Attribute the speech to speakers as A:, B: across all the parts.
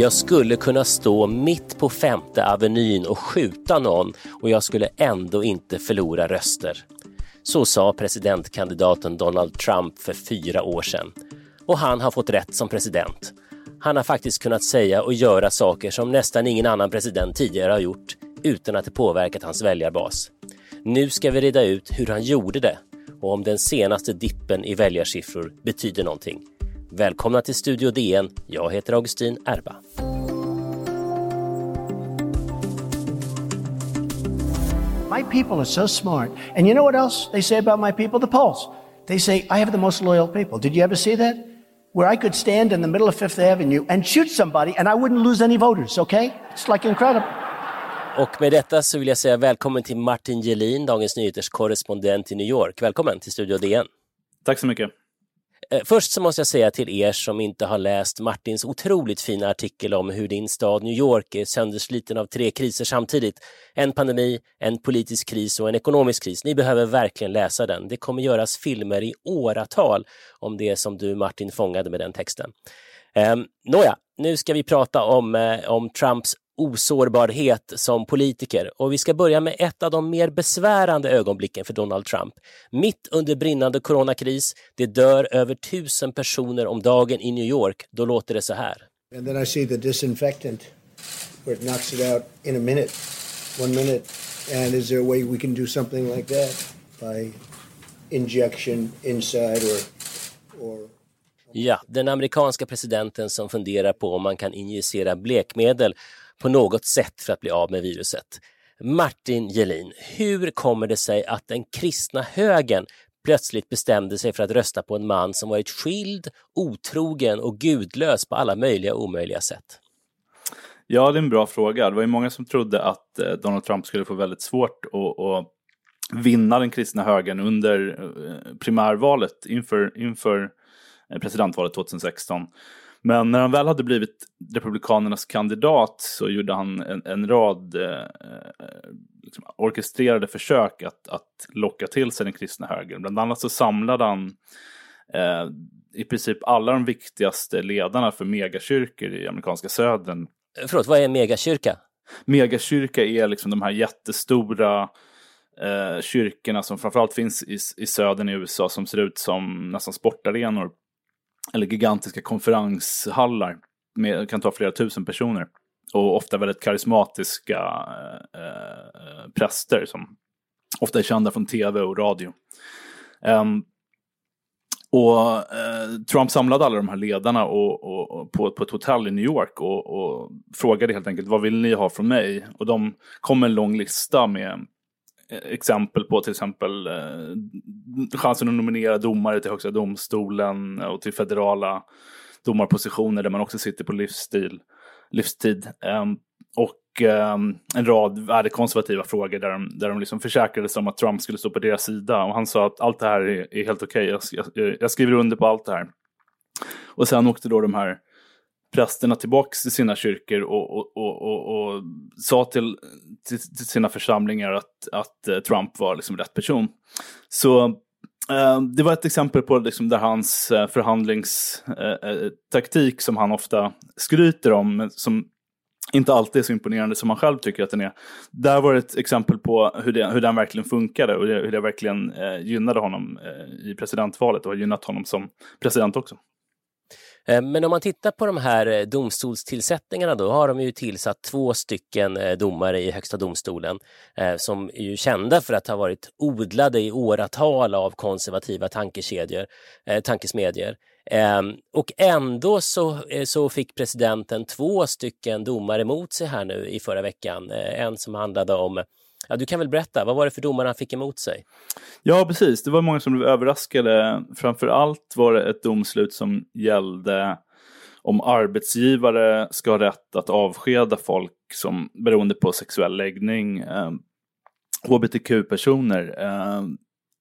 A: Jag skulle kunna stå mitt på Femte Avenyn och skjuta någon och jag skulle ändå inte förlora röster. Så sa presidentkandidaten Donald Trump för fyra år sedan. Och han har fått rätt som president. Han har faktiskt kunnat säga och göra saker som nästan ingen annan president tidigare har gjort utan att det påverkat hans väljarbas. Nu ska vi reda ut hur han gjorde det och om den senaste dippen i väljarsiffror betyder någonting. Välkomna till Studio DN. Jag heter Augustin Erba.
B: My people are so smart. And you know what else they say about my people? The polls. They say, I have the most loyal people. Did you ever see that? Where I could stand in the middle of Fifth Avenue and shoot somebody and I wouldn't lose any voters, okay? It's like incredible.
A: Och med detta så vill jag säga välkommen till Martin Gelin, Dagens Nyheters korrespondent i New York. Välkommen till Studio DN.
C: Tack så mycket.
A: Eh, först så måste jag säga till er som inte har läst Martins otroligt fina artikel om hur din stad New York är söndersliten av tre kriser samtidigt. En pandemi, en politisk kris och en ekonomisk kris. Ni behöver verkligen läsa den. Det kommer göras filmer i åratal om det som du Martin fångade med den texten. Eh, nåja, nu ska vi prata om, eh, om Trumps osårbarhet som politiker och vi ska börja med ett av de mer besvärande ögonblicken för Donald Trump. Mitt under brinnande coronakris, det dör över tusen personer om dagen i New York. Då låter det så här.
B: And then I see the disinfectant where it knocks it out in a minute, one minute. And is there a way we can do something like that by injection inside or, or
A: Ja, den amerikanska presidenten som funderar på om man kan injicera blekmedel på något sätt för att bli av med viruset. Martin Gelin, hur kommer det sig att den kristna högern plötsligt bestämde sig för att rösta på en man som varit skild, otrogen och gudlös på alla möjliga och omöjliga sätt?
C: Ja, det är en bra fråga. Det var ju många som trodde att eh, Donald Trump skulle få väldigt svårt att, att vinna den kristna högern under eh, primärvalet inför, inför eh, presidentvalet 2016. Men när han väl hade blivit Republikanernas kandidat så gjorde han en, en rad eh, liksom orkestrerade försök att, att locka till sig den kristna högern. Bland annat så samlade han eh, i princip alla de viktigaste ledarna för megakyrkor i amerikanska södern.
A: Förlåt, vad är en megakyrka?
C: Megakyrka är liksom de här jättestora eh, kyrkorna som framförallt finns i, i södern i USA som ser ut som nästan sportarenor eller gigantiska konferenshallar med, kan ta flera tusen personer. Och ofta väldigt karismatiska eh, eh präster som ofta är kända från tv och radio. Um, och eh, Trump samlade alla de här ledarna och, och, och på, på, ett hotell i New York och, och, frågade helt enkelt vad vill ni ha från mig? Och de kom med en lång lista med Eh, exempel på till exempel eh, chansen att nominera domare till Högsta domstolen och till federala domarpositioner där man också sitter på livsstil, livstid. Eh, och eh, en rad värdekonservativa frågor där de, där de liksom försäkrade sig om att Trump skulle stå på deras sida. Och han sa att allt det här är, är helt okej, okay. jag, jag, jag skriver under på allt det här. Och sen åkte då de här prästerna tillbaks till sina kyrkor och, och, och, och, och sa till, till, till, sina församlingar att, att eh, Trump var liksom rätt person. Så eh, det var ett exempel på liksom där hans eh, förhandlingstaktik eh, som han ofta skryter om, som inte alltid är så imponerande som han själv tycker att den är. Där var det ett exempel på hur, det, hur den verkligen funkade och hur det verkligen eh, gynnade honom eh, i presidentvalet och har gynnat honom som president också.
A: Eh, men om man tittar på de här eh, domstolstillsättningarna då har de ju tillsatt två stycken eh, domare i Högsta domstolen som är ju kända för att ha varit odlade i åratal av konservativa tankekedjor, tankesmedjor. Ehm, och ändå så, eh, så fick presidenten två stycken domar emot sig här nu i förra veckan. Eh, en som handlade om Ja, du kan väl berätta, vad var det för domar han fick emot sig?
C: Ja, precis. Det var många som blev överraskade. Framför allt var det ett domslut som gällde om arbetsgivare ska ha rätt att avskeda folk som beroende på sexuell läggning, eh, hbtq-personer. Eh,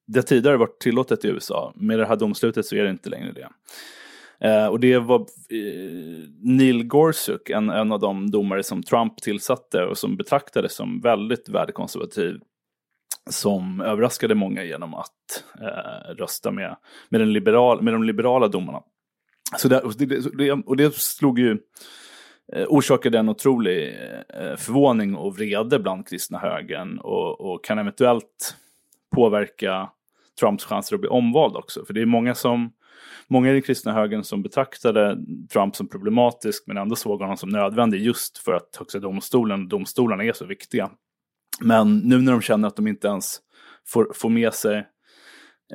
C: det har tidigare varit tillåtet i USA. Med det här domslutet så är det inte längre det. Eh, och det var eh, Neil Gorsuch, en, en av de domare som Trump tillsatte och som betraktades som väldigt värdekonservativ, som överraskade många genom att eh, rösta med, med, den liberal, med de liberala domarna. Så det, och, det, och det slog ju, eh, orsakade en otrolig eh, förvåning och vrede bland kristna högern och, och kan eventuellt påverka Trumps chanser att bli omvald också. För det är många som många i den kristna högern som betraktade Trump som problematisk men ändå såg honom som nödvändig just för att Högsta domstolen och domstolarna är så viktiga. Men nu när de känner att de inte ens får, får med sig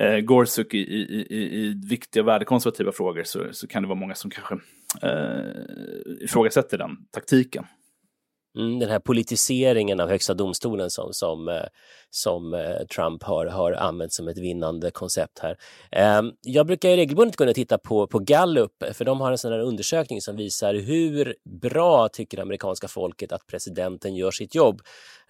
C: eh, Gorsuch i, i, i, i viktiga värdekonservativa frågor så, så kan det vara många som kanske eh, ifrågasätter den taktiken.
A: Mm, den här politiseringen av Högsta domstolen som, som, eh, som eh, Trump har, har använt som ett vinnande koncept här. Ehm, jag brukar regelbundet kunna titta på, på Gallup, för de har en sån här undersökning som visar hur bra tycker amerikanska folket att presidenten gör sitt jobb.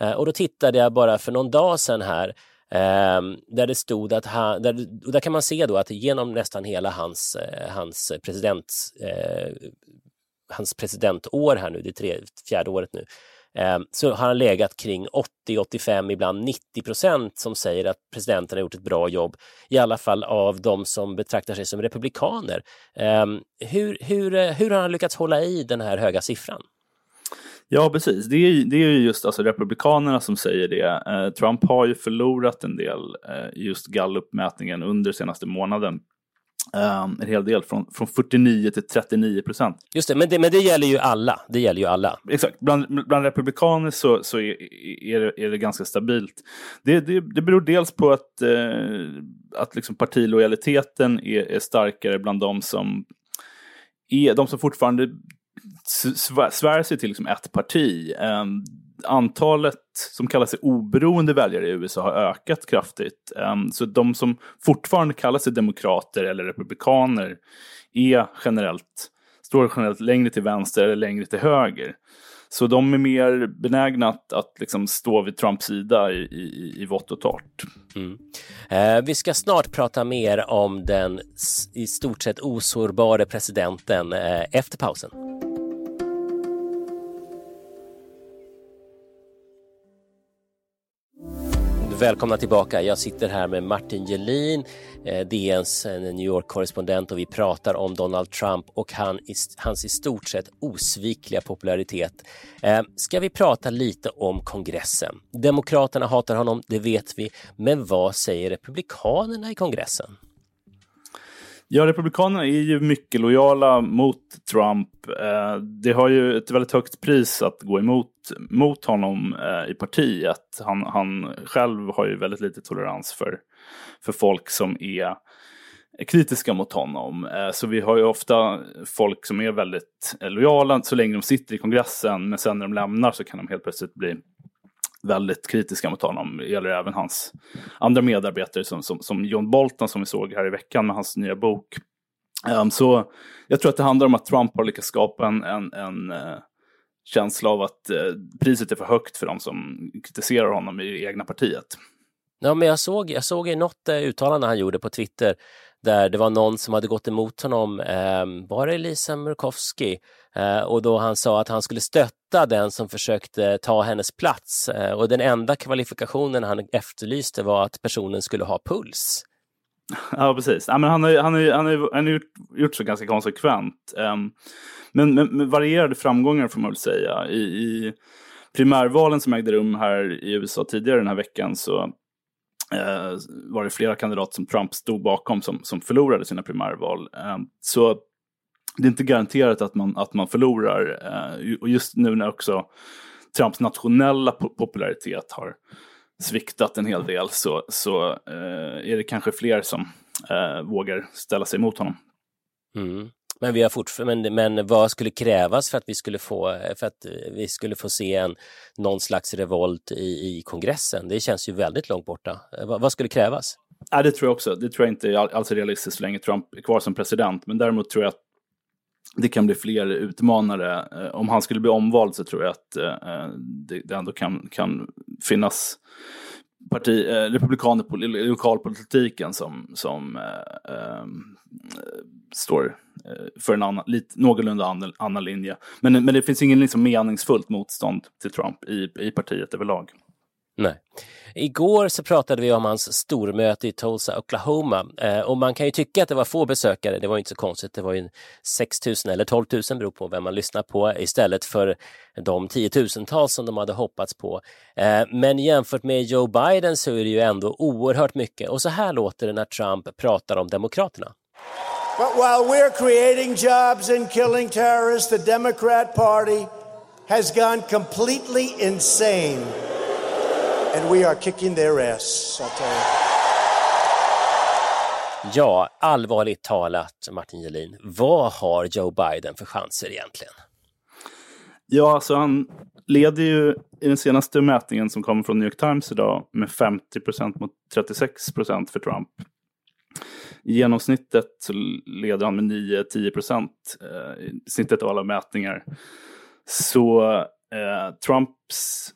A: Eh, och då tittade jag bara för någon dag sedan här ehm, där det stod att han, där, och där kan man se då att genom nästan hela hans, hans president hans presidentår här nu, det är tre, fjärde året nu, eh, så har han legat kring 80-85, ibland 90 procent som säger att presidenten har gjort ett bra jobb, i alla fall av de som betraktar sig som republikaner. Eh, hur, hur, eh, hur har han lyckats hålla i den här höga siffran?
C: Ja, precis. Det är, det är just alltså Republikanerna som säger det. Trump har ju förlorat en del just Gallupmätningen, under senaste månaden. Um, en hel del, från, från 49 till 39 procent.
A: Just det men, det, men det gäller ju alla. Det gäller ju alla.
C: Exakt, bland, bland republikaner så, så är, är, det, är det ganska stabilt. Det, det, det beror dels på att, eh, att liksom partilojaliteten är, är starkare bland de som, är, de som fortfarande svär sig till liksom ett parti. Um, antalet som kallar sig oberoende väljare i USA har ökat kraftigt. Ehm, så de som fortfarande kallar sig demokrater eller republikaner är generellt, står generellt längre till vänster eller längre till höger. Så de är mer benägna att, att liksom stå vid Trumps sida i, i, i vått och torrt. Mm.
A: Eh, vi ska snart prata mer om den i stort sett osårbare presidenten eh, efter pausen. Välkomna tillbaka. Jag sitter här med Martin Gelin, eh, DNs eh, New York-korrespondent och vi pratar om Donald Trump och han, hans i stort sett osvikliga popularitet. Eh, ska vi prata lite om kongressen? Demokraterna hatar honom, det vet vi, men vad säger republikanerna i kongressen?
C: Ja, Republikanerna är ju mycket lojala mot Trump. Eh, det har ju ett väldigt högt pris att gå emot mot honom eh, i partiet. Han, han själv har ju väldigt lite tolerans för, för folk som är kritiska mot honom. Eh, så vi har ju ofta folk som är väldigt eh, lojala så länge de sitter i kongressen, men sen när de lämnar så kan de helt plötsligt bli väldigt kritiska mot honom. Det gäller även hans andra medarbetare som, som, som John Bolton som vi såg här i veckan med hans nya bok. Um, så jag tror att det handlar om att Trump har lyckats skapa en, en, en uh, känsla av att uh, priset är för högt för de som kritiserar honom i det egna partiet.
A: Ja, men jag såg, jag såg något uh, uttalande han gjorde på Twitter där det var någon som hade gått emot honom, eh, var det Lisa Murkowski? Eh, och då han sa att han skulle stötta den som försökte ta hennes plats eh, och den enda kvalifikationen han efterlyste var att personen skulle ha puls.
C: Ja, precis. Ja, men han har, han har, han har, han har gjort, gjort så ganska konsekvent. Um, men, men, med varierade framgångar får man väl säga. I, I primärvalen som ägde rum här i USA tidigare den här veckan så uh, var det flera kandidater som Trump stod bakom som, som förlorade sina primärval. Um, så det är inte garanterat att man, att man förlorar. Eh, och just nu när också Trumps nationella popularitet har sviktat en hel del så, så eh, är det kanske fler som eh, vågar ställa sig emot honom.
A: Mm. Men, vi har fortfarande, men, men vad skulle krävas för att vi skulle få, för att vi skulle få se en, någon slags revolt i, i kongressen? Det känns ju väldigt långt borta. Vad, vad skulle krävas?
C: Ja, det tror jag också. Det tror jag inte är alls realistiskt så länge Trump är kvar som president. Men däremot tror jag att det kan bli fler utmanare. Eh, om han skulle bli omvald så tror jag att eh, eh, det ändå kan, kan finnas parti, eh, republikaner på lokalpolitiken som, som eh, ehm, eh, står för en annan, lite, någorlunda annan, annan linje. Men, men det finns ingen liksom meningsfullt motstånd till Trump i, i partiet överlag.
A: Nej. Igår så pratade vi om hans stormöte i Tulsa, Oklahoma eh, och man kan ju tycka att det var få besökare. Det var inte så konstigt. Det var ju 6 000 eller 12 000 beror på vem man lyssnar på istället för de tiotusentals som de hade hoppats på. Eh, men jämfört med Joe Biden så är det ju ändå oerhört mycket och så här låter det när Trump pratar om Demokraterna.
D: But while we're creating jobs and killing terrorists, the Democrat Party has gone completely insane. And we are kicking their ass, I'll tell you.
A: Ja, allvarligt talat, Martin Gelin, vad har Joe Biden för chanser egentligen?
C: Ja, alltså han leder ju i den senaste mätningen som kommer från New York Times idag med 50 procent mot 36 procent för Trump. I genomsnittet så leder han med 9-10 procent eh, i snittet av alla mätningar. Så eh, Trumps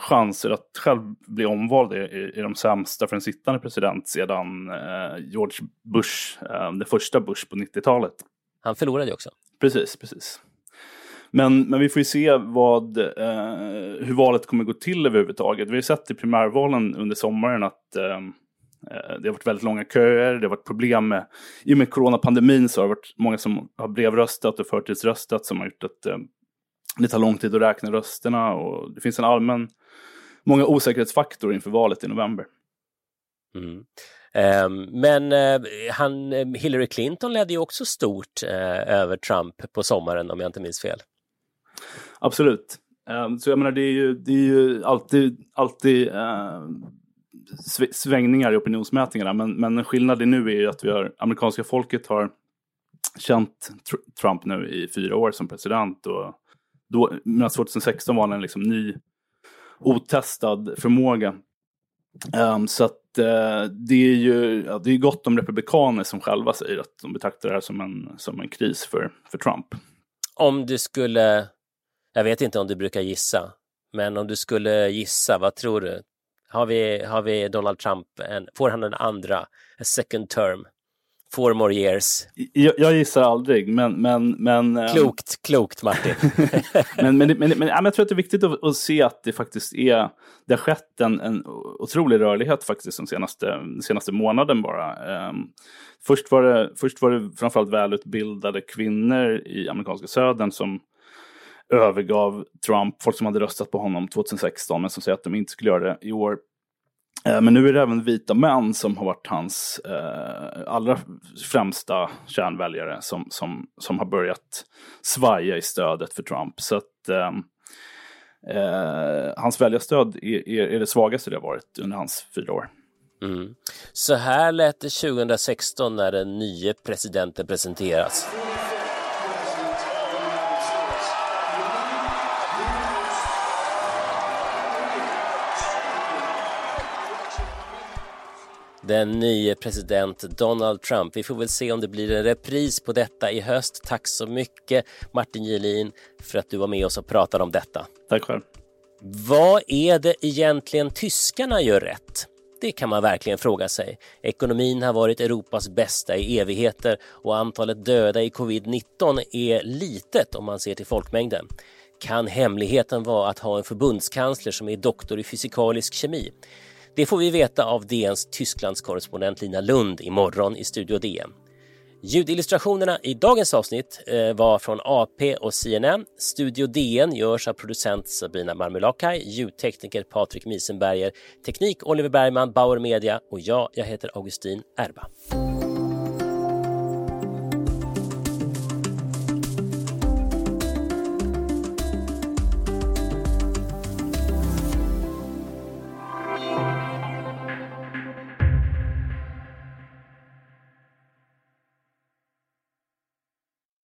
C: chanser att själv bli omvald är, är de sämsta för en sittande president sedan eh, George Bush, eh, den första Bush på 90-talet.
A: Han förlorade ju också.
C: Precis, precis. Men, men vi får ju se vad, eh, hur valet kommer gå till överhuvudtaget. Vi har ju sett i primärvalen under sommaren att eh, eh, det har varit väldigt långa köer, det har varit problem med, i och med coronapandemin så har det varit många som har brevröstat och förtidsröstat som har gjort att eh, det tar lång tid att räkna rösterna och det finns en allmän, många osäkerhetsfaktorer inför valet i november.
A: Mm. Um, men uh, han, Hillary Clinton ledde ju också stort uh, över Trump på sommaren om jag inte minns fel.
C: Absolut. Um, så jag menar det är ju, det är ju alltid, alltid uh, svängningar i opinionsmätningarna men, men skillnaden nu är ju att vi har, amerikanska folket har känt Trump nu i fyra år som president och då, medan 2016 var han en liksom ny otestad förmåga. Um, så att uh, det är ju ja, det är gott om republikaner som själva säger att de betraktar det här som en, som en kris för, för Trump.
A: Om du skulle, jag vet inte om du brukar gissa, men om du skulle gissa, vad tror du? Har vi, har vi Donald Trump, en, får han en andra, a second term? Four more years.
C: Jag, jag gissar aldrig, men... men, men
A: ehm, klokt, klokt Martin.
C: men, men, men, men, jag tror att det är viktigt att, att, se att det faktiskt är... Det har skett en, en otrolig rörlighet faktiskt den senaste, senaste månaden bara. Um, först, var det, först var det framförallt välutbildade kvinnor i amerikanska södern som övergav Trump, folk som hade röstat på honom 2016 men som säger att de inte skulle göra det i år. Eh, men nu är det även vita män som har varit hans eh, allra främsta kärnväljare som, som, som har börjat svaja i stödet för Trump. Så att eh, eh, hans väljarstöd är, är, är, det svagaste det har varit under hans fyra år.
A: Mm. Så här lät det 2016 när den nye presidenten presenteras. Den nye president Donald Trump. Vi får väl se om det blir en repris på detta i höst. Tack så mycket Martin Gelin för att du var med oss och pratade om detta.
C: Tack själv.
A: Vad är det egentligen tyskarna gör rätt? Det kan man verkligen fråga sig. Ekonomin har varit Europas bästa i evigheter och antalet döda i covid-19 är litet om man ser till folkmängden. Kan hemligheten vara att ha en förbundskansler som är doktor i fysikalisk kemi? Det får vi veta av DNs Tysklandskorrespondent Lina Lund imorgon i Studio DN. Ljudillustrationerna i dagens avsnitt eh, var från AP och CNN. Studio DN görs av producent Sabina Marmulakai, ljudtekniker Patrik Misenberger, teknik Oliver Bergman, Bauer Media och jag, jag heter Augustin Erba.